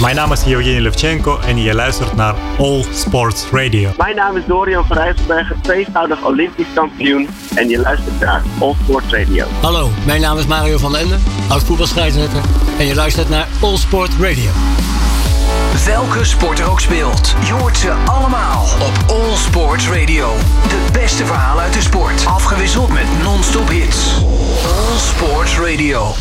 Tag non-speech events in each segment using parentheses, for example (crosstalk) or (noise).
Mijn naam is Evgeny Levchenko en je luistert naar All Sports Radio. Mijn naam is Dorian van Rijsselbergen, tweevoudig Olympisch kampioen. En je luistert naar All Sports Radio. Hallo, mijn naam is Mario van den Ende, oud voetbalscheidsrechter. En je luistert naar All Sport Radio. Welke sport er ook speelt, je hoort ze allemaal op All Sports Radio. De beste verhalen uit de sport, afgewisseld met non-stop hits. All Sports Radio.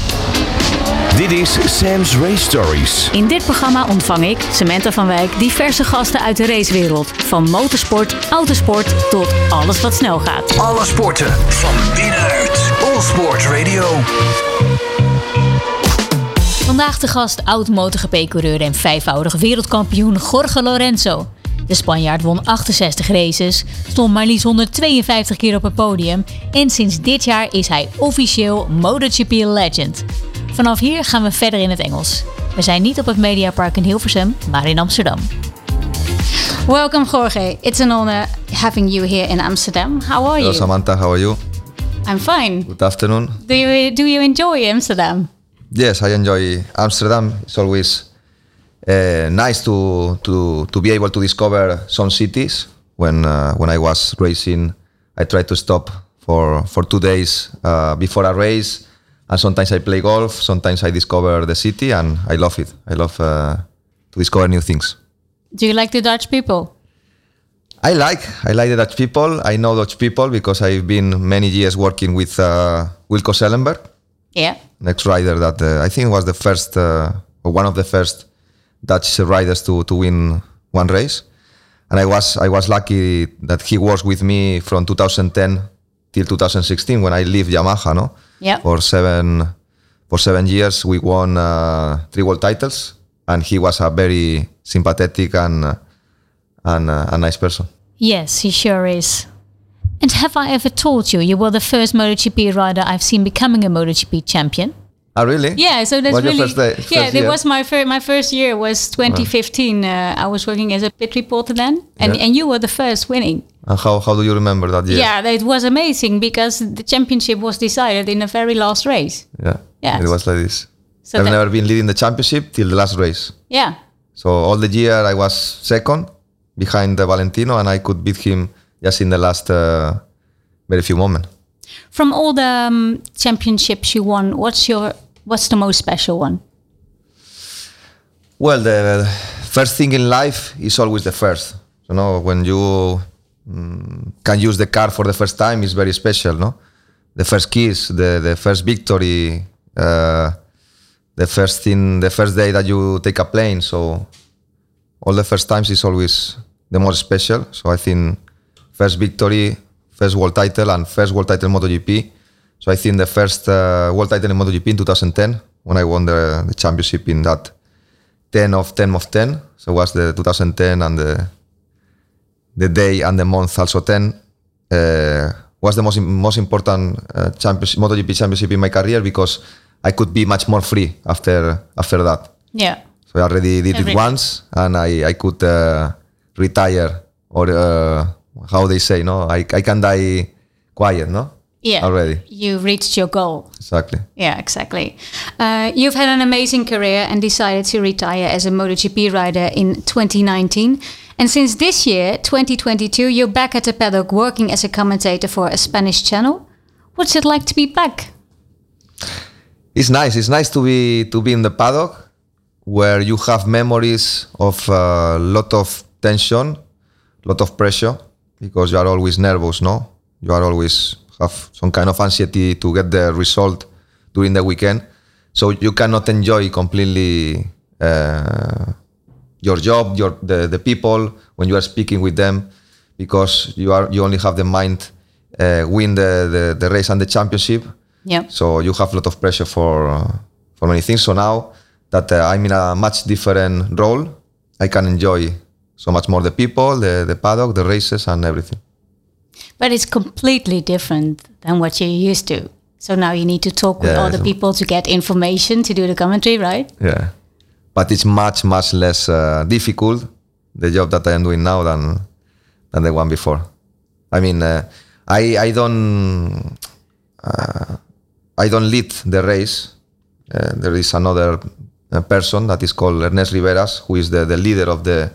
Dit is Sam's Race Stories. In dit programma ontvang ik, Samantha van Wijk, diverse gasten uit de racewereld. Van motorsport, autosport tot alles wat snel gaat. Alle sporten van binnenuit. All Sports Radio. Vandaag de gast oud-MotoGP-coureur en vijfvoudig wereldkampioen Jorge Lorenzo. De Spanjaard won 68 races, stond maar liefst 152 keer op het podium en sinds dit jaar is hij officieel MotoGP Legend. Vanaf hier gaan we verder in het Engels. We zijn niet op het Mediapark in Hilversum, maar in Amsterdam. Welcome Jorge, it's an honor having you here in Amsterdam. How are Hello, you? Samantha. How are you? I'm fine. Good afternoon. Do you do you enjoy Amsterdam? Yes, I enjoy Amsterdam. It's always uh, nice to, to to be able to discover some cities. When uh, when I was racing, I tried to stop for for two days uh, before a race, and sometimes I play golf. Sometimes I discover the city, and I love it. I love uh, to discover new things. Do you like the Dutch people? I like I like the Dutch people. I know Dutch people because I've been many years working with uh, Wilco Zeelenberg. Yeah. next rider that uh, I think was the first uh, or one of the first Dutch riders to, to win one race, and I was I was lucky that he was with me from 2010 till 2016 when I left Yamaha. No, Yeah. for seven for seven years we won uh, three world titles, and he was a very sympathetic and uh, and uh, a nice person. Yes, he sure is. And have I ever told you you were the first MotoGP rider I've seen becoming a MotoGP champion? Oh, really? Yeah, so that's really first day- first yeah. It was my first my first year was 2015. Uh, I was working as a pit reporter then, and Yeah. and you were the first winning. And how, how do you remember that year? Yeah, it was amazing because the championship was decided in the very last race. Yeah. Yes. It was like this. So I've never been leading the championship till the last race. Yeah, So all the year I was second behind Valentino, and I could beat him just in the last uh, very few moments. from all the um, championships you won, what's your what's the most special one? Well, the first thing in life is always the first. You know, when you mm, can use the car for the first time is very special. No, the first kiss, the the first victory, uh, the first thing, the first day that you take a plane. So all the first times is always the most special. So I think first victory, first world title, and first world title in MotoGP. So I think the first uh, world title in MotoGP in 2010 when I won the, the championship in that 10 of 10 of 10. So was the 2010 and the the day and the month also 10 uh, was the most most important uh, championship, MotoGP championship in my career because I could be much more free after after that. Yeah, So I already did Every- it once, and I, I could uh, retire, or uh, how they say, no, I, I can die quiet, no? yeah. Already, you reached your goal. exactly. Yeah, exactly. Uh, you've had an amazing career and decided to retire as a MotoGP rider in 2019. And since this year, 2022, you're back at the paddock working as a commentator for a Spanish channel. What's it like to be back? It's nice. It's nice to be to be in the paddock, where you have memories of a lot of tension, lot of pressure, because you are always nervous, no? You are always have some kind of anxiety to get the result during the weekend, so you cannot enjoy completely uh, your job, your the, the people when you are speaking with them, because you are you only have the mind uh, win the, the the race and the championship. Yeah. So you have a lot of pressure for uh, for many things. So now that uh, I'm in a much different role, I can enjoy so much more the people, the the paddock, the races, and everything. But it's completely different than what you're used to. So now you need to talk with Yeah, other people to get information to do the commentary, right? Yeah, but it's much much less uh, difficult the job that I am doing now than than the one before. I mean, uh, I I don't uh, I don't lead the race. Uh, there is another uh, person that is called Ernest Riveras, who is the, the leader of the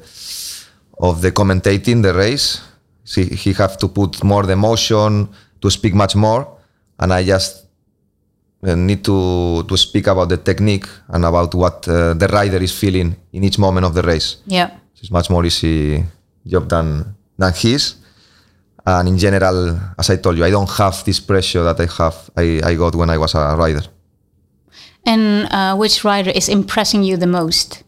of the commentating the race. See, he have to put more the emotion to speak much more, and I just uh, need to to speak about the technique and about what uh, the rider is feeling in each moment of the race. Yeah. It's much more easy job than than his. And in general, as I told you, I don't have this pressure that I have I, I got when I was a rider. And uh, which rider is impressing you the most?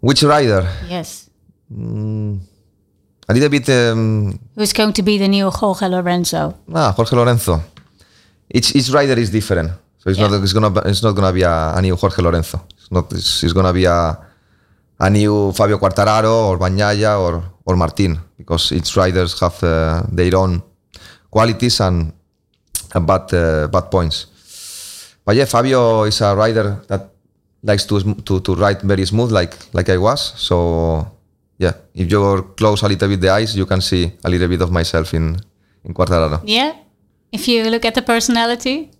Which rider? Yes. A little bit um, Who's going to be the new Jorge Lorenzo? ah, Jorge Lorenzo. Each each rider is different. So it's Yeah. not it's gonna be- it's not gonna be a, a new Jorge Lorenzo. It's not it's, it's gonna be a a new Fabio Quartararo or Bagnaia or or Martin because each riders have uh, their own qualities and, and bad uh, bad points. But yeah, Fabio is a rider that likes to to to ride very smooth like like I was. So yeah, if you close a little bit the eyes, you can see a little bit of myself in in Quartararo. Yeah. If you look at the personality,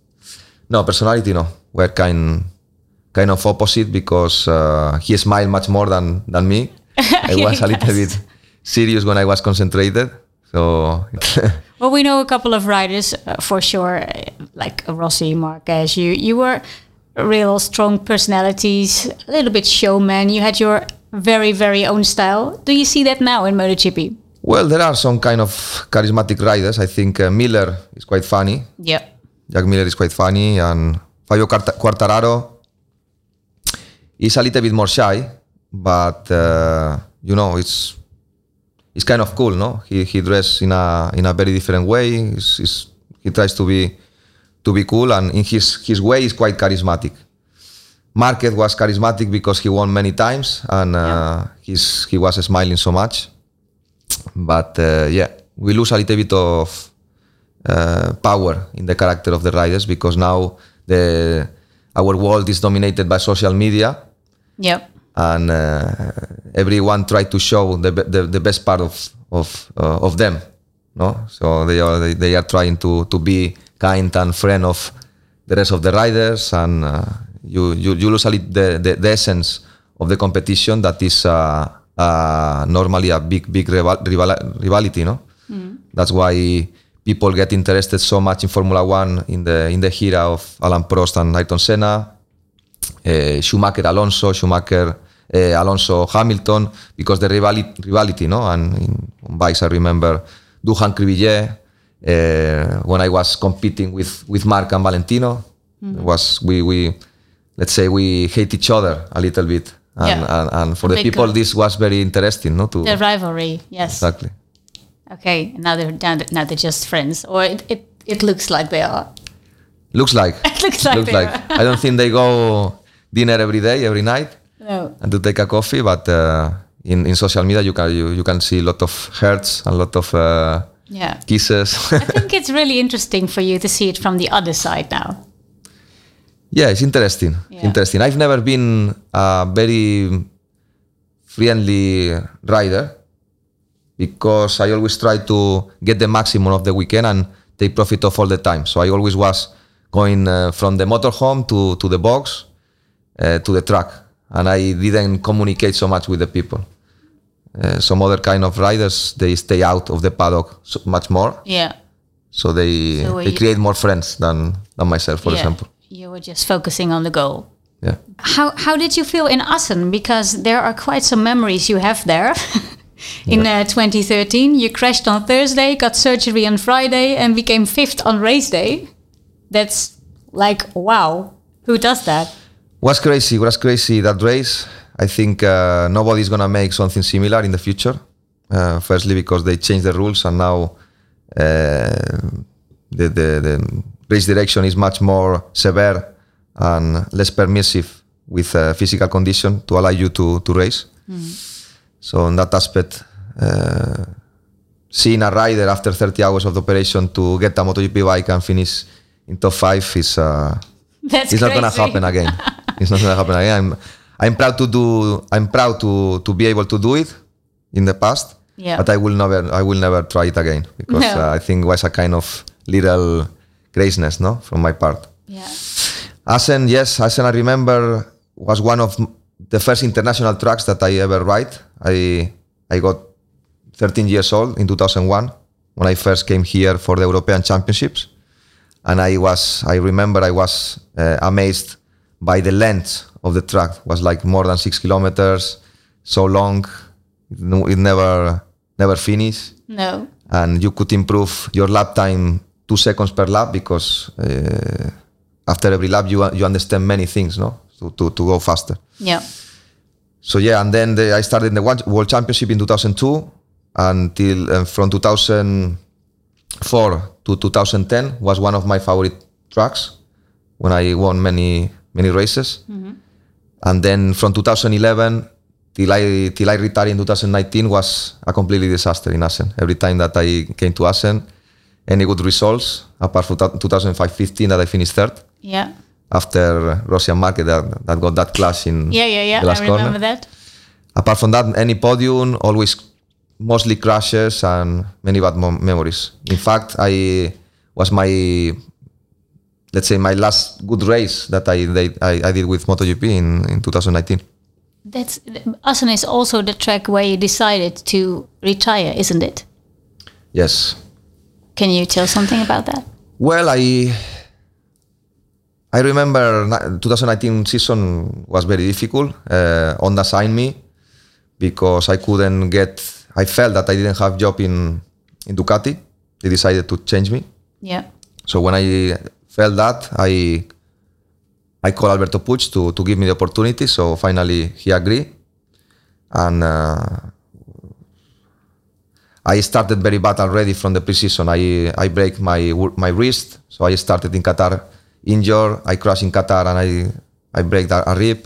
No, personality no. We're kind kind of opposite because uh, he smiled much more than than me. (laughs) I was a little bit serious when I was concentrated. So (laughs) well, we know a couple of riders uh, for sure, like Rossi, Marquez. You you were real strong personalities, a little bit showman. You had your very very own style. Do you see that now in MotoGP? well, there are some kind of charismatic riders. I think uh, Miller is quite funny. Yeah. Jack Miller is quite funny, and Fabio Quarta- Quartararo is a little bit more shy, but uh, you know it's it's kind of cool, no? He he dressed in a in a very different way. He's, he's, he tries to be to be cool, and in his his way is quite charismatic. Marquez was charismatic because he won many times, and uh, he's he was smiling so much. But uh, yeah, we lose a little bit of uh, power in the character of the riders because now the our world is dominated by social media Yep. and uh, everyone try to show the, the, the best part of of uh, of them no so they are they, they are trying to to be kind and friend of the rest of the riders and uh, you, you you lose the, the the essence of the competition that is uh, uh, normally a big big rival, rival, rivalry no? That's why people get interested so much in Formula One in the in the era of Alain Prost and Ayrton Senna uh, Schumacher Alonso, Schumacher uh, Alonso Hamilton, because the rivality, rivality no? And in, on bikes, I remember Doohan Crivillé, uh, when I was competing with, with Mark and Valentino, was we, we, let's say we hate each other a little bit. And, Yeah. and, and for the Big people, group. this was very interesting, no? To, The rivalry. Yes. exactly. Okay. Now they're now they're, now they're just friends, or it, it, it looks like they are. Looks like. (laughs) It looks like looks like. I don't think they go dinner every day, every night. No. and to take a coffee. But uh, in, in social media, you can you, you can see a lot of hearts and a lot of uh, Yeah. kisses. I think (laughs) it's really interesting for you to see it from the other side now. Yeah, it's interesting. Yeah. Interesting. I've never been a very friendly rider because I always try to get the maximum of the weekend and take profit of all the time. So I always was going uh, from the motorhome to, to the box uh, to the track, and I didn't communicate so much with the people. Uh, some other kind of riders they stay out of the paddock so much more, Yeah. so they So they create more friends than than myself, for yeah. example. You were just focusing on the goal. Yeah. How how did you feel in Assen? Because there are quite some memories you have there. (laughs) in uh, 2013, you crashed on Thursday, got surgery on Friday, and became fifth on race day. That's like wow. Who does that? Was crazy. Was crazy that race. I think uh, nobody's gonna make something similar in the future. Uh, firstly, because they changed the rules and now uh, the, the the race direction is much more severe and less permissive with uh, physical condition to allow you to to race. So in that aspect, uh, seeing a rider after 30 hours of the operation to get a MotoGP bike and finish in top five is. Uh, (laughs) That's it's not gonna happen again. (laughs) it's not gonna happen again. I'm, I'm proud to do. I'm proud to to be able to do it in the past. Yeah. But I will never. I will never try it again because No. uh, I think it was a kind of little craziness, no, from my part. Yeah. Asen, yes, Asen. I remember was one of the first international tracks that I ever ride. I I got 13 years old in 2001 when I first came here for the European Championships, and I was I remember I was uh, amazed by the length of the track. It was like more than six kilometers, so long. It, it never never finished No. and you could improve your lap time two seconds per lap because uh, after every lap you you understand many things, no, to to, to go faster. Yeah. So yeah, and then the, I started in the World Championship in 2002 until uh, from 2004 to 2010 was one of my favorite tracks when I won many many races. And then from 2011 till I till I retired in 2019 was a completely disaster in Assen. Every time that I came to Assen, any good results apart from 2005-15 that I finished third Yeah. after Rossi and Marquez that, that got that clash in Yeah, yeah, yeah. the last I remember corner. that. Apart from that, any podium, always mostly crashes and many bad mom- memories. In fact, I was my let's say my last good race that I they, I, I did with MotoGP in, in 2019. That's Assen is also the track where you decided to retire, isn't it? Yes. Can you tell something about that? Well, I I remember 2019 season was very difficult. Uh, Honda signed me because I couldn't get. I felt that I didn't have job in in Ducati. They decided to change me. Yeah. So when I felt that, I I called Alberto Puig to to give me the opportunity. So finally he agreed, and uh, I started very bad already from the preseason. I I break my my wrist, so I started in Qatar injured. I crashed in Qatar and I I break a, rib.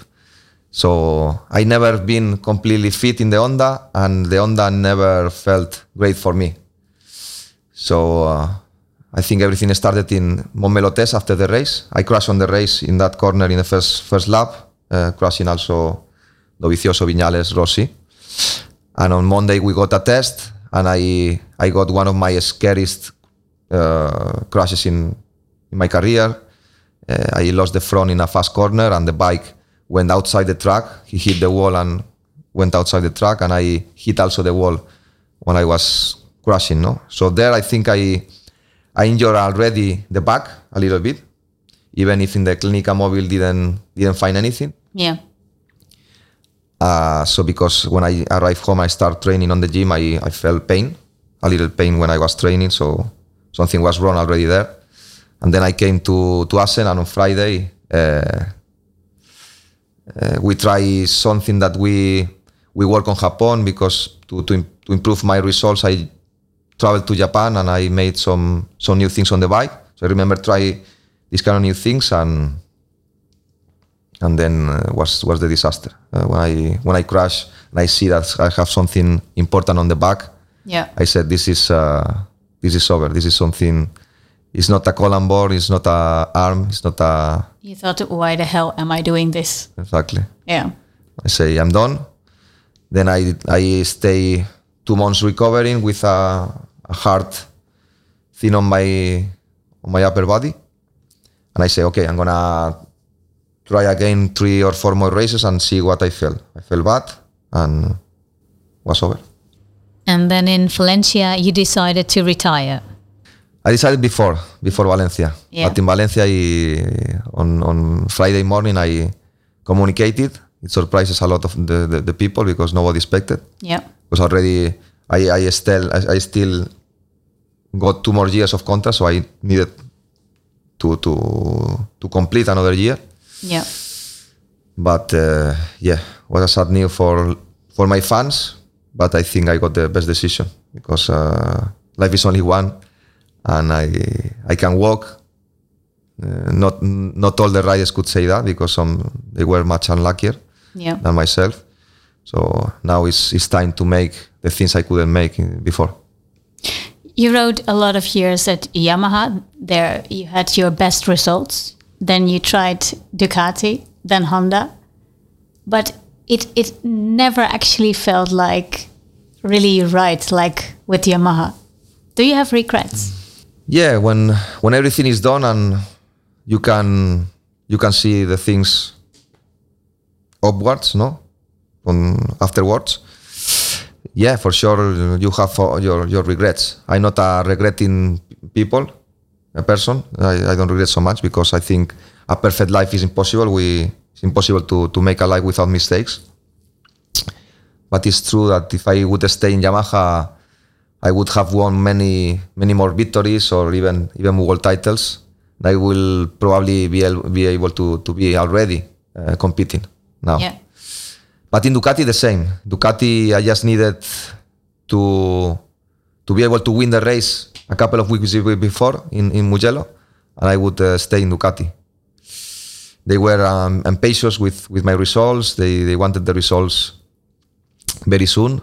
So I never been completely fit in the Honda, and the Honda never felt great for me. So uh, I think everything started in Montmeló test after the race. I crashed on the race in that corner in the first first lap, uh, crashing also Dovizioso, Viñales, Rossi. And on Monday we got a test, and I I got one of my scariest uh, crashes in in my career. Uh, I lost the front in a fast corner, and the bike went outside the track. He hit the wall and went outside the track, and I hit also the wall when I was crashing. No, so there I think I I injured already the back a little bit, even if in the Clinica Mobile didn't didn't find anything. Yeah. Uh, so because when I arrived home, I start training on the gym. I, I felt pain, a little pain when I was training. So something was wrong already there. And then I came to to Assen, and on Friday uh, uh, we try something that we we work on Japan because to to, to improve my results, I traveled to Japan and I made some some new things on the bike. So I remember try these kind of new things and and then uh, was was the disaster uh, when I when I crash and I see that I have something important on the back. Yeah. I said this is uh, this is over. This is something. It's not a collarbone. It's not a arm. It's not a You thought, why the hell am I doing this? exactly. Yeah. I say I'm done. Then I I stay two months recovering with a, a heart thing on my on my upper body, and I say okay, I'm gonna try again three or four more races and see what I feel. I felt bad and was over. And then in Valencia, you decided to retire. I decided before before Valencia, Yeah. but in Valencia I, on on Friday morning I communicated. It surprises a lot of the, the, the people because nobody expected. Yeah. was already I I still I, I still got two more years of contract, so I needed to to to complete another year. Yeah. But uh, yeah, was a sad news for for my fans. But I think I got the best decision because uh, life is only one, and I I can walk. Uh, not not all the riders could say that because some they were much unluckier Yeah. than myself. So now it's it's time to make the things I couldn't make before. You rode a lot of years at Yamaha. There you had your best results. Then you tried Ducati, then Honda. But it it never actually felt like really right like with Yamaha. Do you have regrets? Yeah, when when everything is done and you can you can see the things upwards, no, on afterwards. Yeah, for sure you have uh, your your regrets. I'm not a regretting people, a person. I, I don't regret so much because I think a perfect life is impossible. We it's impossible to to make a life without mistakes. But it's true that if I would stay in Yamaha, I would have won many many more victories or even even world titles. I will probably be able, be able to to be already uh, competing now. Yeah. But in Ducati, the same. Ducati, I just needed to to be able to win the race a couple of weeks before in, in Mugello, and I would uh, stay in Ducati. They were um, impatient with, with my results. They, they wanted the results very soon,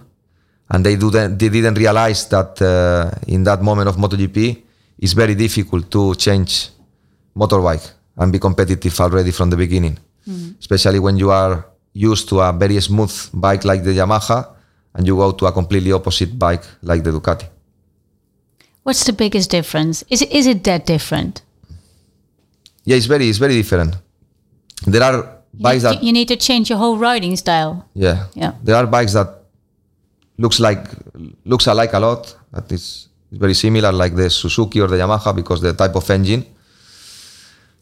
and they, do they didn't realize that uh, in that moment of MotoGP, it's very difficult to change motorbike and be competitive already from the beginning, especially when you are used to a very smooth bike like the Yamaha and you go to a completely opposite bike like the Ducati. What's the biggest difference? Is it, is it that different? Yeah, it's very it's very different. There are You, bikes need- that you need to change your whole riding style. yeah Yeah. there are bikes that looks like looks alike a lot. That is very similar like the Suzuki or the Yamaha because the type of engine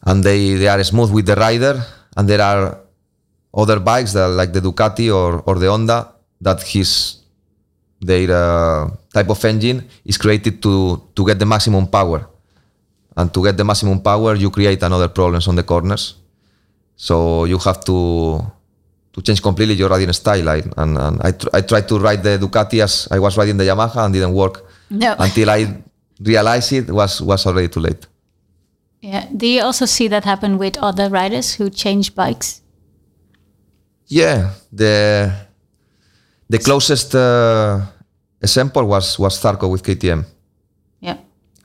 and they they are smooth with the rider. And there are other bikes that like the Ducati or or the Honda that his their uh, type of engine is created to to get the maximum power. And to get the maximum power, you create another problems on the corners. So you have to to change completely your riding style. I, and and I, tr- I tried to ride the Ducati as I was riding the Yamaha and didn't work No. (laughs) until I realized it was was already too late. Yeah. Do you also see that happen with other riders who change bikes? Yeah, the the closest uh, example was was Zarco with KTM. Yeah.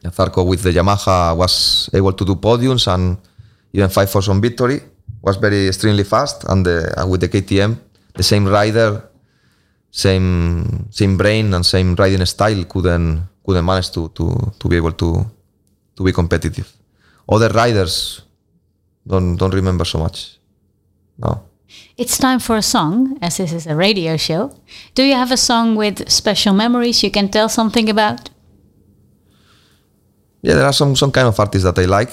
Zarco with the Yamaha was able to do podiums and even fight for some victory. Was very extremely fast, and, the, and with the KTM, the same rider, same same brain and same riding style couldn't couldn't manage to to, to be able to to be competitive. Other riders don't don't remember so much. No. It's time for a song, as this is a radio show. Do you have a song with special memories you can tell something about? Yeah, there are some some kind of artists that I like,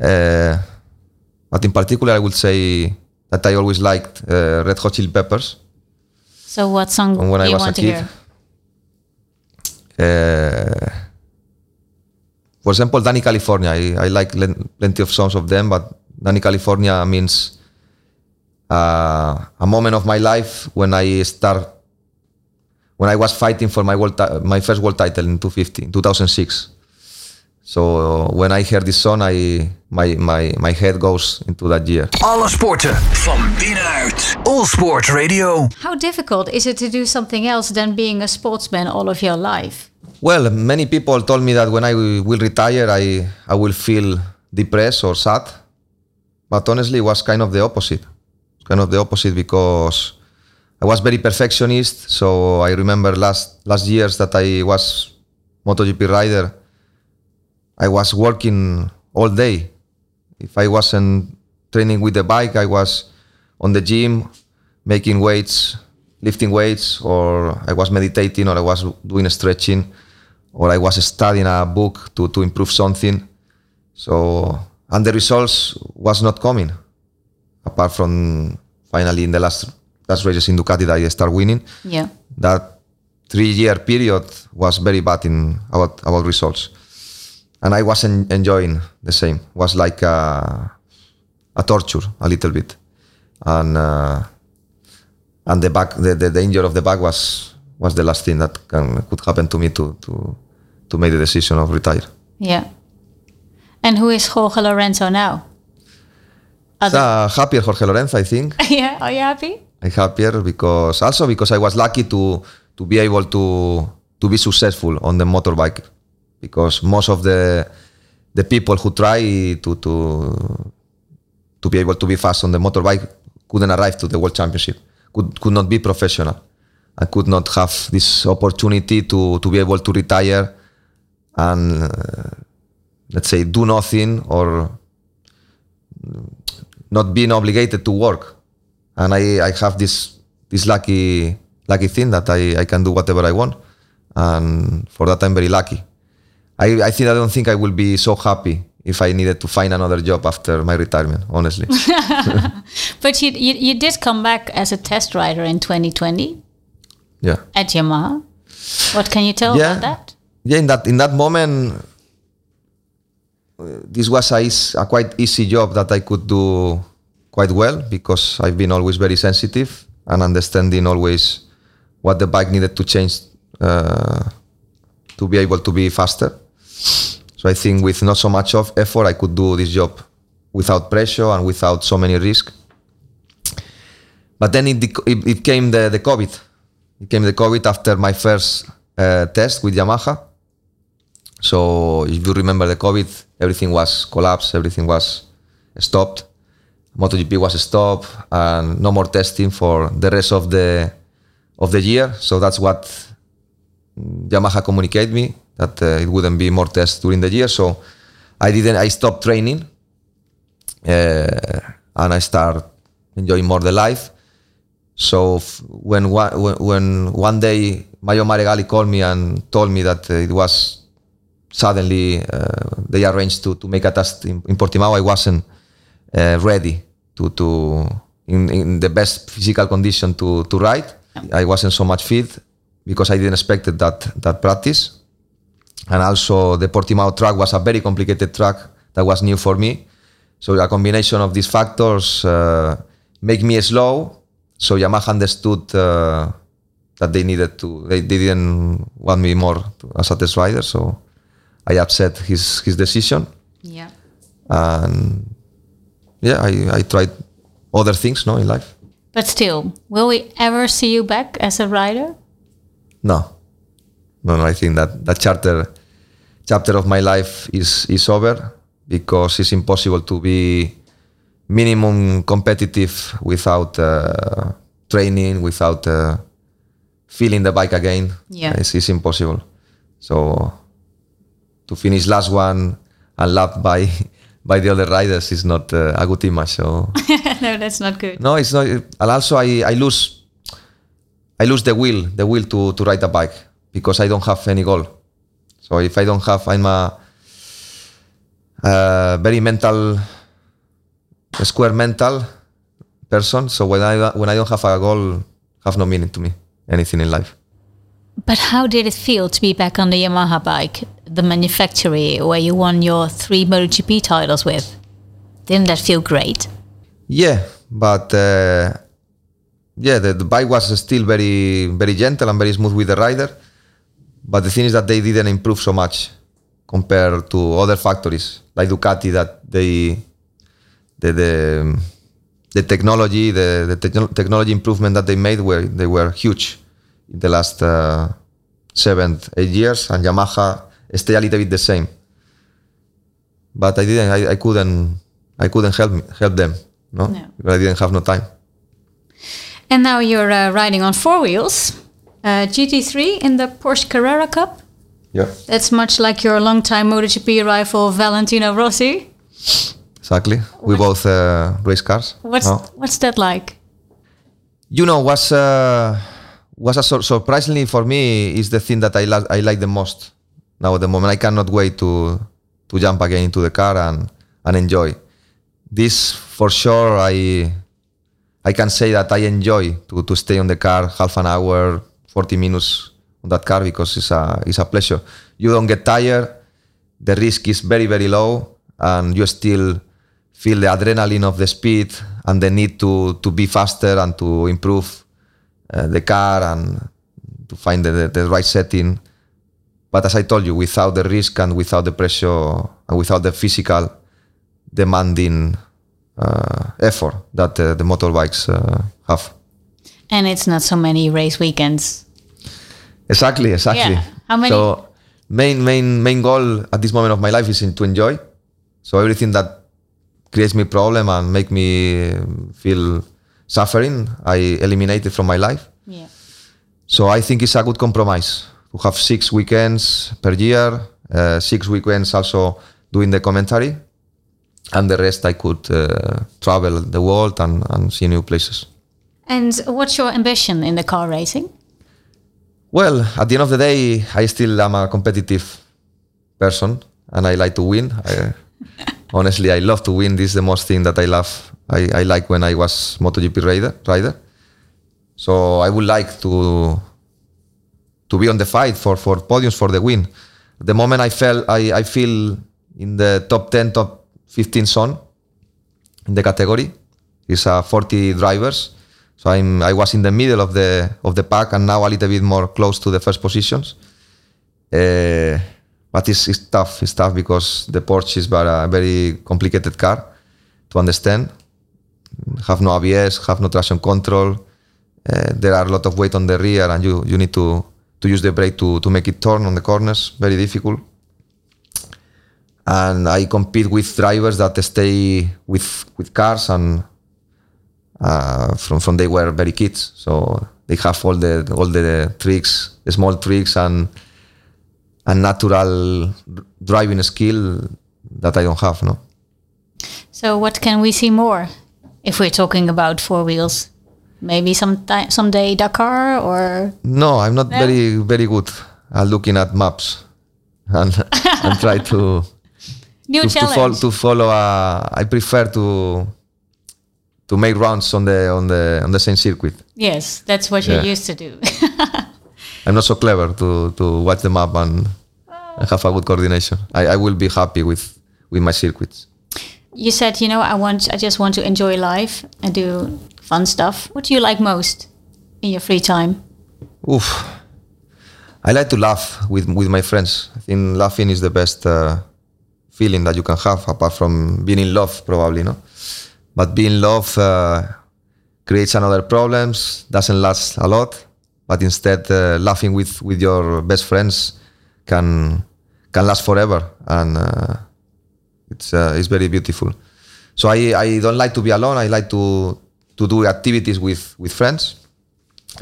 uh, but in particular, I would say that I always liked uh, Red Hot Chili Peppers So, what song from when do I you was a want to kid. hear? Uh, for example, Dani California. I, I like plenty of songs of them, but Dani California means uh, a moment of my life when I start when I was fighting for my world ti- my first world title in 250 in 2006. So when I hear this song, I my my my head goes into that year. Alle sporten van binnenuit. All Sport Radio. How difficult is it to do something else than being a sportsman all of your life? Well, many people told me that when I will retire, I, I will feel depressed or sad. But honestly, it was kind of the opposite. Kind of the opposite because I was very perfectionist. So I remember last last years that I was MotoGP rider. I was working all day. If I wasn't training with the bike, I was on the gym making weights, lifting weights, or I was meditating, or I was doing stretching, or I was studying a book to, to improve something. So, and the results was not coming, apart from finally in the last last races in Ducati that I start winning. Yeah. That three year period was very bad in about about results, and I wasn't enjoying the same. was like a, a torture a little bit, and uh, and the back the, the danger of the back was was the last thing that can, could happen to me to to to make the decision of retire. Yeah. And who is Jorge Lorenzo now? Other- a happier Jorge Lorenzo, I think. (laughs) yeah. Are you happy? I'm happier because also because I was lucky to to be able to to be successful on the motorbike because most of the the people who try to to to be able to be fast on the motorbike couldn't arrive to the world championship could could not be professional and could not have this opportunity to to be able to retire and uh, let's say do nothing or not being obligated to work and I, I have this this lucky lucky thing that I, I can do whatever I want, and for that I'm very lucky. I, I think I don't think I will be so happy if I needed to find another job after my retirement, honestly. (laughs) (laughs) But you, you you did come back as a test rider in 2020 yeah. at Yamaha. What can you tell Yeah. about that? yeah in that in that moment this was a, a quite easy job that i could do quite well because i've been always very sensitive and understanding always what the bike needed to change uh, to be able to be faster. So i think with not so much of effort i could do this job without pressure and without so many risks but then it, it, it came the, the covid. It came the covid after my first uh, test with yamaha so if you remember the COVID, everything was collapsed, everything was stopped. MotoGP was stopped, and no more testing for the rest of the of the year. So that's what Yamaha communicated me that uh, it wouldn't be more tests during the year. So I didn't. I stopped training, uh, and I start enjoying more the life. So when one, when, one day Maio Meregalli called me and told me that uh, it was suddenly uh, they arranged to, to make a test in, in Portimao, I wasn't uh, ready to to in, in the best physical condition to to ride. I wasn't so much fit because I didn't expect that that practice, and also the Portimao track was a very complicated track that was new for me. So a combination of these factors uh, make me slow. So Yamaha understood uh, that they needed to. They, they didn't want me more to, as a test rider. So I upset his his decision, Yeah. and yeah, I, I tried other things, no, in life. But still, will we ever see you back as a rider? No, no, no. I think that that chapter chapter of my life is is over because it's impossible to be minimum competitive without uh, training, without uh, feeling the bike again. Yeah. it's, it's impossible. So to finish last one and lapped by (laughs) by the other riders is not uh, a good image. So. (laughs) no, that's not good. No, it's not. And also, I, I lose, I lose the will, the will to to ride a bike because I don't have any goal. So if I don't have, I'm a, uh very mental, a square mental person. So when I when I don't have a goal, have no meaning to me. Anything in life. But how did it feel to be back on the Yamaha bike, the manufacturer where you won your three MotoGP titles with? Didn't that feel great? Yeah, but uh, yeah, the, the bike was still very very gentle and very smooth with the rider. But the thing is that they didn't improve so much compared to other factories like Ducati that they the the, the technology the, the techno- technology improvement that they made were they were huge in the last uh, seven eight years and Yamaha stay a little bit the same. But I didn't I, I couldn't I couldn't help me, help them no, No. I didn't have no time. And now you're uh, riding on four wheels, uh, GT3 in the Porsche Carrera Cup. Yeah, That's much like your longtime MotoGP rival Valentino Rossi. exactly. We both uh, race cars. What's no? what's that like? you know was uh, was a sur- surprisingly for me is the thing that I I like the most now at the moment. I cannot wait to to jump again into the car and and enjoy this for sure. I I can say that I enjoy to, to stay on the car half an hour, forty minutes on that car because it's a it's a pleasure. You don't get tired. The risk is very very low, and you still feel the adrenaline of the speed and the need to to be faster and to improve uh, the car and to find the, the, the right setting. But as I told you, without the risk and without the pressure and without the physical demanding uh, effort that uh, the motorbikes uh, have. And it's not so many race weekends. Exactly, exactly. Yeah. How many- So main main main goal at this moment of my life is in, to enjoy. So everything that creates me problem and make me feel suffering, I eliminate it from my life. Yeah. So I think it's a good compromise to have six weekends per year, uh, six weekends also doing the commentary, and the rest I could uh, travel the world and, and see new places. And what's your ambition in the car racing? Well, at the end of the day, I still am a competitive person, and I like to win. I, (laughs) honestly, I love to win. This is the most thing that I love. I, I like when I was MotoGP rider. Rider. So I would like to to be on the fight for for podiums for the win. The moment I felt I, I feel in the top 10, top 15 zone in the category. It's uh, 40 drivers. So I'm I was in the middle of the of the pack and now a little bit more close to the first positions. Uh, but it's, it's tough. It's tough because the Porsche is a very complicated car to understand. Have no ABS, have no traction control. Uh, there are a lot of weight on the rear, and you you need to to use the brake to to make it turn on the corners. Very difficult. And I compete with drivers that stay with with cars and uh, from from they were very kids, so they have all the all the tricks, the small tricks, and and natural driving skill that I don't have. No. So what can we see more if we're talking about four wheels? Maybe some someday Dakar or no, I'm not No? very very good at looking at maps (laughs) and and try to new to, to, follow, to follow. Uh, I prefer to to make rounds on the on the on the same circuit. yes, that's what you're used to do. (laughs) I'm not so clever to to watch the map and, and have a good coordination. I, I will be happy with with my circuits. You said, you know, I want, I just want to enjoy life and do fun stuff. What do you like most in your free time? Oof. I like to laugh with with my friends. I think laughing is the best uh, feeling that you can have, apart from being in love, probably, no. But being in love uh, creates another problems. Doesn't last a lot, but instead, uh, laughing with with your best friends can can last forever, and uh, it's uh, it's very beautiful. So I, I don't like to be alone. I like to to do activities with with friends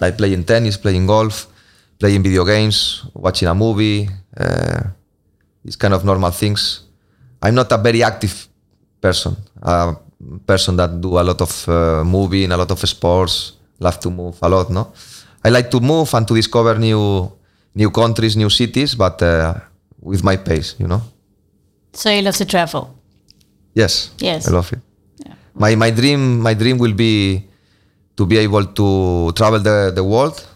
like playing tennis, playing golf, playing video games, watching a movie, uh, these kind of normal things. I'm not a very active person, a person that do a lot of uh, moving, a lot of sports, love to move a lot. No, I like to move and to discover new new countries, new cities, but uh, with my pace, you know. So you love to travel. Yes. Yes. I love it. My my dream my dream will be to be able to travel the, the world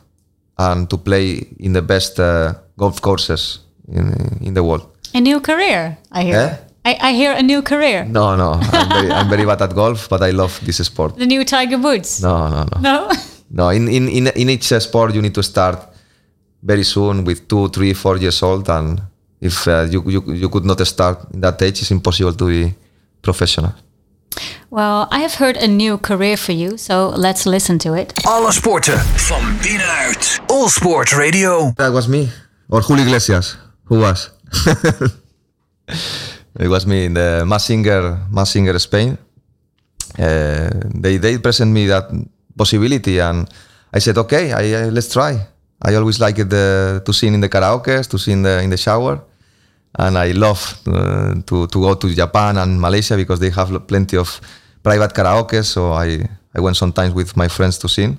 and to play in the best uh, golf courses in in the world. A new career, I hear. Eh? I, I hear a new career. No, no, I'm very, I'm very (laughs) bad at golf, but I love this sport. The new Tiger Woods. No, no, no. No? No, in, in, in, in each sport you need to start very soon with two, three, four years old, and if uh, you, you you could not start in that age, it's impossible to be professional. Well, I have heard a new career for you, so let's listen to it. Alle sporten van binnenuit. All Sport Radio. That was me. Or Julio Iglesias. Who was? (laughs) it was me in the Masked Singer, Masked Singer Spain. Uh, they they present me that possibility, and I said, okay, I, I, let's try. I always like it uh, to sing in the karaoke, to sing the, in the shower, and I love uh, to to go to Japan and Malaysia because they have plenty of private karaoke. So I I went sometimes with my friends to sing.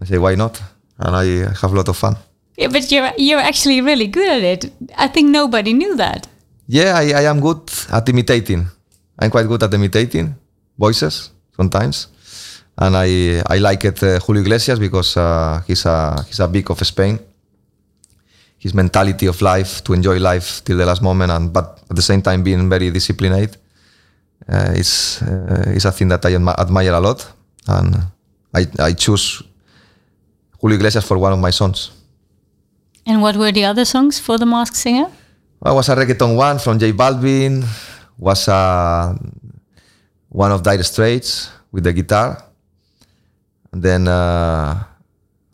I say, why not? And I have a lot of fun. Yeah, but you're you're actually really good at it. I think nobody knew that. Yeah, I, I am good at imitating. I'm quite good at imitating voices sometimes, and I I like it uh, Julio Iglesias because uh, he's a he's a big of Spain. His mentality of life to enjoy life till the last moment, and but at the same time being very disciplined. Uh, is uh, is a thing that I admi- admire a lot, and I I choose Julio Iglesias for one of my songs. And what were the other songs for the Masked Singer? Well, was a reggaeton one from J Balvin. Was uh, one of Dire Straits with the guitar. And then uh,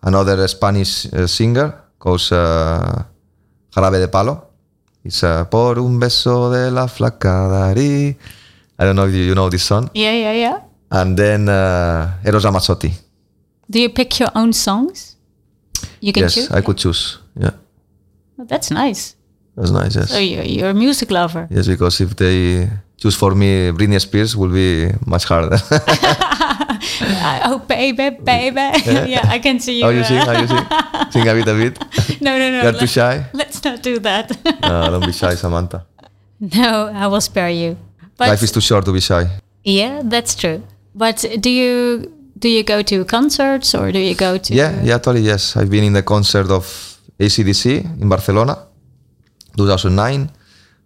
another Spanish uh, singer called uh, Jarabe de Palo. It's uh, Por un beso de la flaca. I don't know if you, know this song. Yeah, yeah, yeah. And then uh, Eros Ramazzotti. Do you pick your own songs? You can Yes, choose. I could choose. Yeah, Oh, that's nice. that's nice. Yes. So you're, you're a music lover. Yes, because if they choose for me, Britney Spears will be much harder. (laughs) (laughs) Oh, baby, baby. (laughs) (laughs) yeah, I can see you. How you sing? How oh, you sing? Sing a bit, a bit. no, no, no. You're too shy. Let's not do that. No, don't be shy, Samantha. no, I will spare you. But Life is too short to be shy. yeah, that's true. But do you do you go to concerts or do you go to? Yeah, yeah, totally. Yes, I've been in the concert of ACDC in Barcelona, 2009.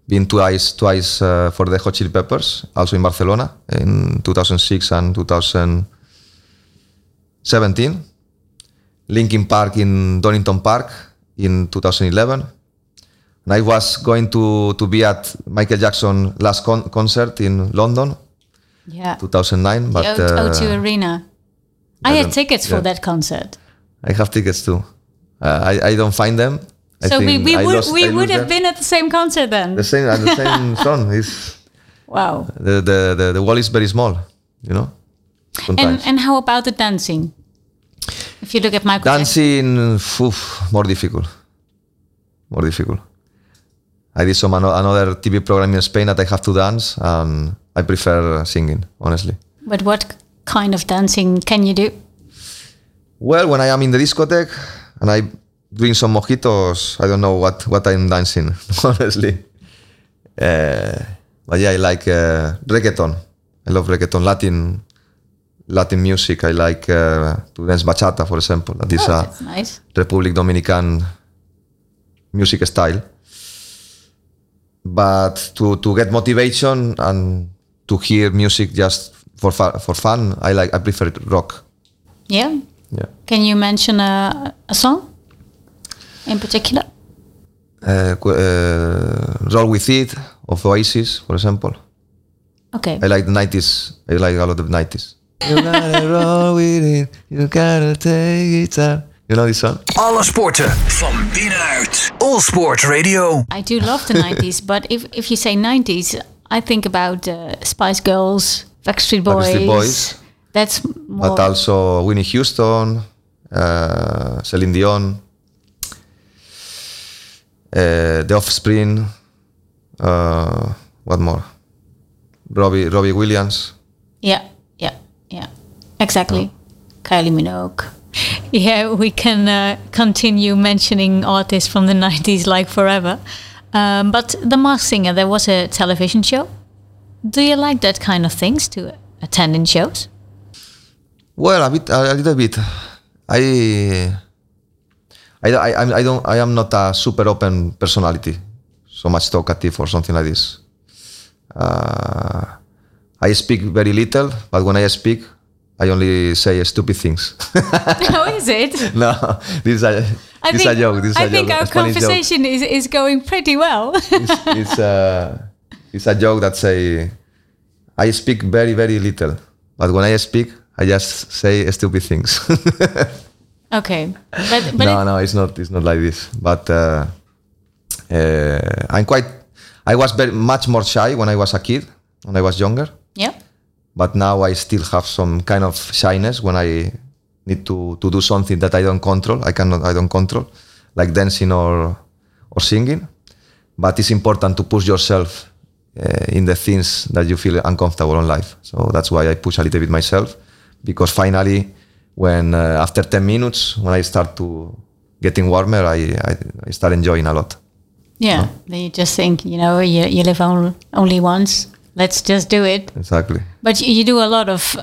Been twice, twice uh, for the Hot Chili Peppers, also in Barcelona in 2006 and 2017. Linkin Park in Donington Park in 2011. And I was going to, to be at Michael Jackson last con- concert in London, Yeah. 2009. But the O- uh, O2 Arena. I, I had tickets for that concert. I have tickets too. Uh, I, I don't find them. So we, we I would lost- we I would have them. been at the same concert then. the same and the same (laughs) song. Is wow. the, the the the wall is very small, you know. And Sometimes and how about the dancing? If you look at Michael dancing, oof, more difficult, more difficult. I did some another TV program in Spain that I have to dance, and I prefer singing, honestly. But what kind of dancing can you do? Well, when I am in the discotheque and I drink some mojitos, I don't know what, what I'm dancing, (laughs) honestly. Uh, but yeah, I like uh, reggaeton. I love reggaeton, Latin, Latin music. I like uh, to dance bachata, for example. That is Oh, a nice. Republic Dominican music style. But to, to get motivation and to hear music just for for fun, I like I prefer rock. Yeah. Yeah. Can you mention a, a song in particular? uh, uh, Roll With It of Oasis, for example. Okay. I like the 90s. I like a lot of the 90s. You gotta roll with it. You gotta take it out. You know this song? Alle sporten van binnenuit. All Sport Radio. I do love the 90s, but if, if you say 90s, I think about uh, Spice Girls, Backstreet Boys. Backstreet Boys. That's more. But also Winnie Houston, uh, Celine Dion, uh, The Offspring. Uh, what more? Robbie Robbie Williams. Yeah, yeah, yeah. Exactly. Kylie Minogue. Yeah, we can uh, continue mentioning artists from the (laughs) 90s like forever. Um, but The Masked Singer, there was a television show. Do you like that kind of things to attend in shows? Well, a bit, a, a little bit. I, I, I, I'm- don't, I am not a super open personality, so much talkative or something like this. Uh, I speak very little, but when I speak, I only say stupid things. How (laughs) is it? (laughs) no, this is a, I this is a joke. This is I a think joke. our a joke. conversation is, is going pretty well. (laughs) It's, it's, uh, it's a joke that say, I speak very, very little, but when I speak, I just say stupid things. Okay. But, but no, no, it's not. It's not like this. But uh, uh, I'm quite. I was very much more shy when I was a kid, when I was younger. yeah. But now I still have some kind of shyness when I need to, to do something that I don't control. I cannot. I don't control, like dancing or or singing. But it's important to push yourself uh, in the things that you feel uncomfortable in life. So that's why I push a little bit myself, because finally, when uh, after 10 minutes, when I start to getting warmer, I, I, I start enjoying a lot. Yeah. Then you just think, you know, you, you live on, only once. Let's just do it. Exactly. But you, you do a lot of,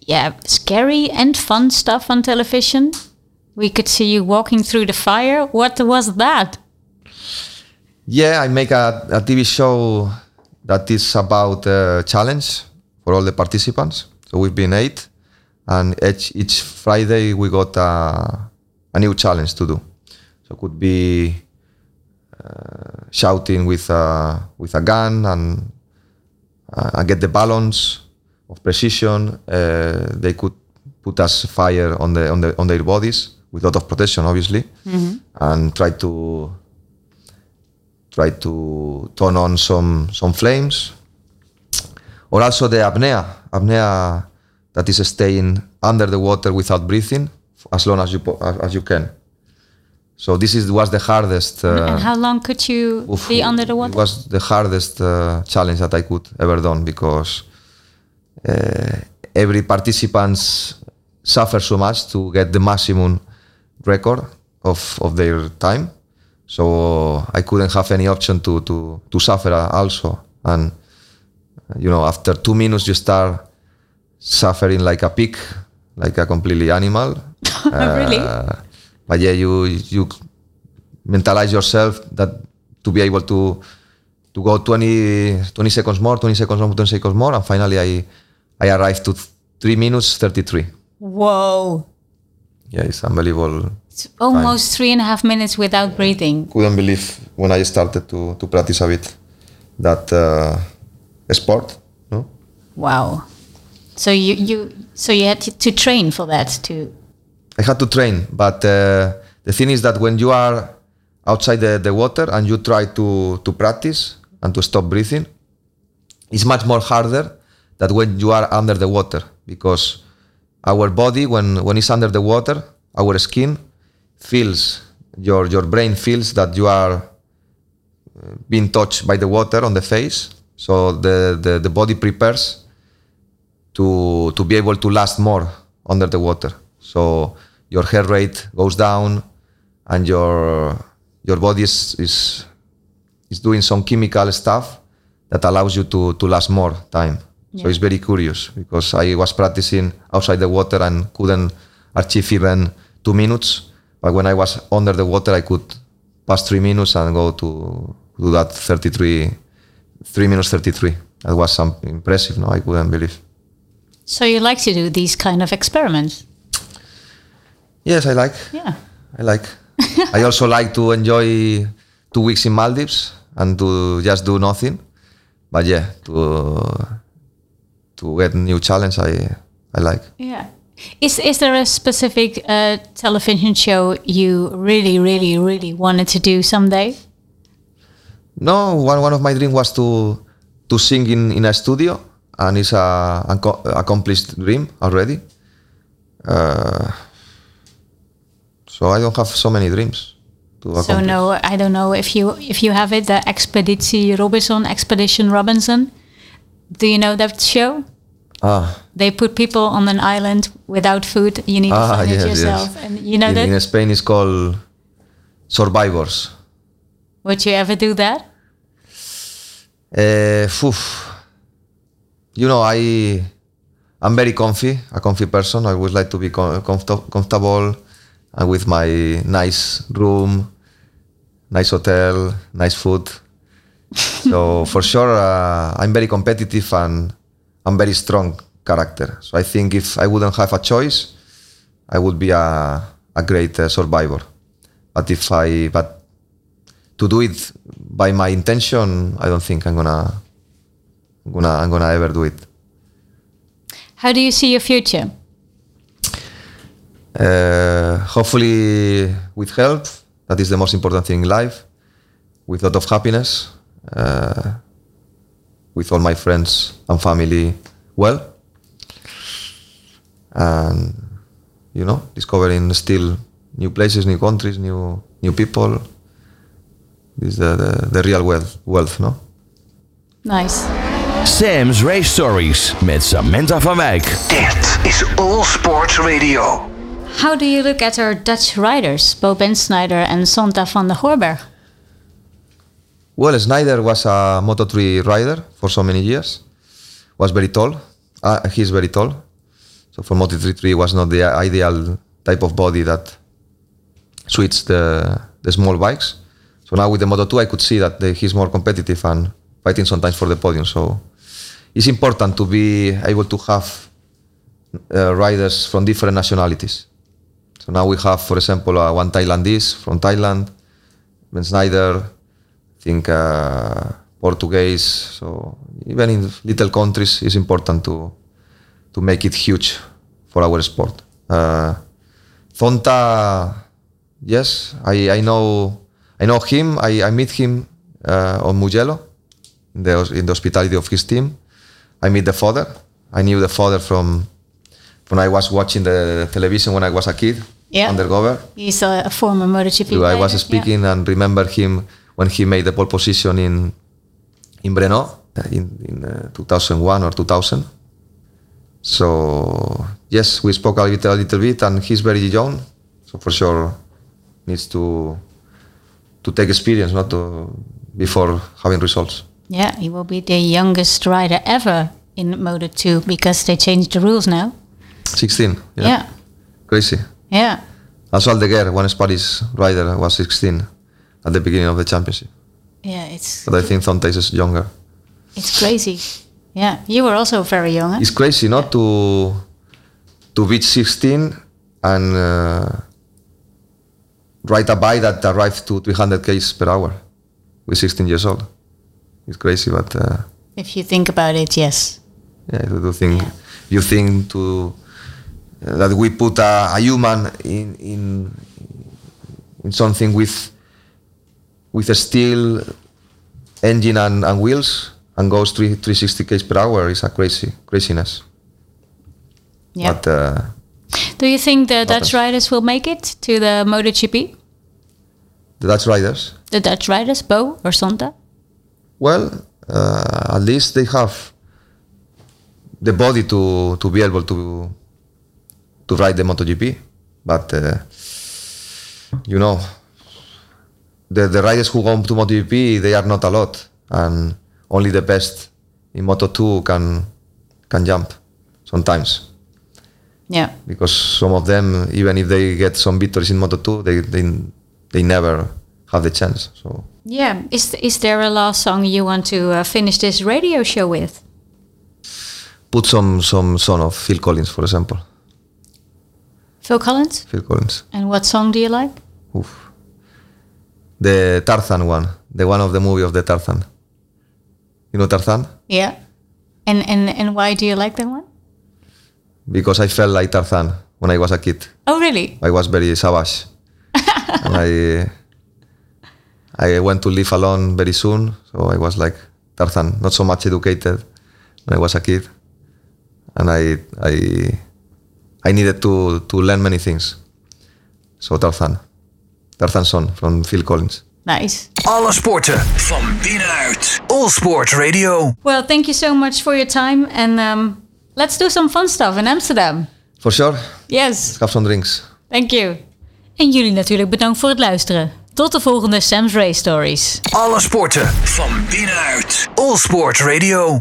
yeah, scary and fun stuff on television. We could see you walking through the fire. What was that? Yeah, I make a, a TV show that is about a challenge for all the participants. So we've been eight, and each, each Friday we got a, a new challenge to do. So it could be uh, shouting with a, with a gun and uh, get the balance of precision. Uh, they could put us fire on the on the on their bodies with a lot of protection, obviously, and try to try to turn on some some flames or also the apnea apnea that is staying under the water without breathing as long as you as, you can so this is was the hardest uh, and how long could you oof, be under the water? it was the hardest uh, challenge that I could ever done because uh, every participants suffer so much to get the maximum record of, of their time. So I couldn't have any option to, to, to suffer also. And, you know, after two minutes, you start suffering like a pig, like a completely animal. (laughs) really? Uh, but yeah, you, you mentalize yourself that to be able to, to go 20, 20 seconds more, 20 seconds more, 20 seconds more. And finally, I, I arrived to three minutes 33. Whoa. Yeah, it's unbelievable. It's almost three and a half minutes without breathing. Couldn't believe when I started to, to practice a bit that uh, sport. No? Wow. So you, you so you had to, train for that to I had to train, but uh, the thing is that when you are outside the, the water and you try to, to practice and to stop breathing, it's much more harder than when you are under the water because our body, when, when it's under the water, our skin feels, your, your brain feels that you are uh, being touched by the water on the face. So the, the, the body prepares to, to be able to last more under the water. So your heart rate goes down and your, your body is, is, is doing some chemical stuff that allows you to, to last more time. So it's very curious because I was practicing outside the water and couldn't achieve even two minutes. But when I was under the water, I could pass three minutes and go to do that 33, three minutes 33. That was something impressive. No, I couldn't believe. So you like to do these kind of experiments? Yes, I like. Yeah. I like. I also like to enjoy two weeks in Maldives and to just do nothing. But yeah, to to get new challenge, I I like. Yeah. Is is there a specific uh, television show you really, really, really wanted to do someday? No, one one of my dreams was to to sing in, in a studio, and it's a accomplished dream already. Uh, so I don't have so many dreams to So no, I don't know if you if you have it. The Expeditie Robinson, Expedition Robinson. Do you know that show? Ah, They put people on an island without food. You need to Ah, find yes, it yes. yourself. And you know in, that. in Spain it's called Survivors. Would you ever do that? Uh. You know, I I'm very comfy, a comfy person. I would like to be com- comfort- comfortable and with my nice room, nice hotel, nice food. so (laughs) for sure, uh, I'm very competitive and I'm very strong character. So I think if I wouldn't have a choice, I would be a a great uh, survivor. But if I but to do it by my intention, I don't think I'm gonna, I'm gonna, I'm gonna ever do it. How do you see your future? Uh, hopefully, with health, that is the most important thing in life. With a lot of happiness, uh, with all my friends and family well, and you know, discovering still new places, new countries, new new people. This is the, the, the real wealth, wealth, no? Nice. Sam's Race Stories met Samantha van Wijk. Dit is All Sports Radio. How do you look at our Dutch riders, Bo Bendsneyder and Zonta van den Goorbergh? Well, Snyder was a Moto3 rider for so many years. Was very tall. Uh, he's very tall. So for Moto3 was not the ideal type of body that suits the, the small bikes. So now with the Moto2, I could see that the, he's more competitive and fighting sometimes for the podium. So it's important to be able to have uh, riders from different nationalities. So now we have, for example, uh, one Thailandese from Thailand, Ben Snyder, I think uh, Portuguese. So even in little countries, it's important to to make it huge for our sport. Uh, Zonta, yes, I, I know I know him. I, I meet him uh, on Mugello in the, in the hospitality of his team. I meet the father. I knew the father from when I was watching the television when I was a kid. Yeah. Undercover. He's a, a former MotoGP So I was speaking and remember him when he made the pole position in in Brno in, in uh, 2001 or 2000. So yes, we spoke a little, a little bit, and he's very young, so for sure needs to to take experience, not to before having results. Yeah, he will be the youngest rider ever in Moto 2 because they changed the rules now. 16. Yeah. Yeah. Crazy. Yeah. Also Aldeguer, one Spanish rider, was 16 at the beginning of the championship. Yeah, it's But I think Thontes is younger. it's crazy. Yeah, you were also very young. Huh? It's crazy not to to reach 16 and uh, ride a bike that arrived to 300 k's per hour with 16 years old. It's crazy, but uh, If you think about it, yes. yeah, you do think you think to uh, that we put a, a human in in in something with with a steel engine and, and wheels and goes three, 360 k's per hour is a crazy craziness. Yeah. But uh, Do you think the Dutch happens. riders will make it to the MotoGP? the Dutch riders, The Dutch riders, Bo or Zonta? Well, uh, at least they have the body to to be able to to ride the MotoGP. But uh, you know, the the riders who go to MotoGP they are not a lot, and only the best in Moto2 can can jump sometimes Yeah. because some of them, even if they get some victories in Moto2, they they they never have the chance. So Yeah. Is is there a last song you want to uh, finish this radio show with? put some some son of Phil Collins, for example. Phil Collins? Phil Collins. And what song do you like? Oof. The Tarzan one, the one of the movie of the Tarzan. You know Tarzan? Yeah. And and and why do you like that one? Because I felt like Tarzan when I was a kid. Oh, really? I was very savage. (laughs) and I I went to live alone very soon, so I was like Tarzan, not so much educated when I was a kid. And I I I needed to to learn many things. So Tarzan. Tarzan song from Phil Collins. Nice. Alle sporten van binnenuit. All Sport Radio. Well, thank you so much for your time and um, let's do some fun stuff in Amsterdam. For sure, Yes. have some drinks. Thank you. En jullie natuurlijk bedankt voor het luisteren. Tot de volgende Sam's Race Stories. Alle sporten van binnenuit. All Sport Radio.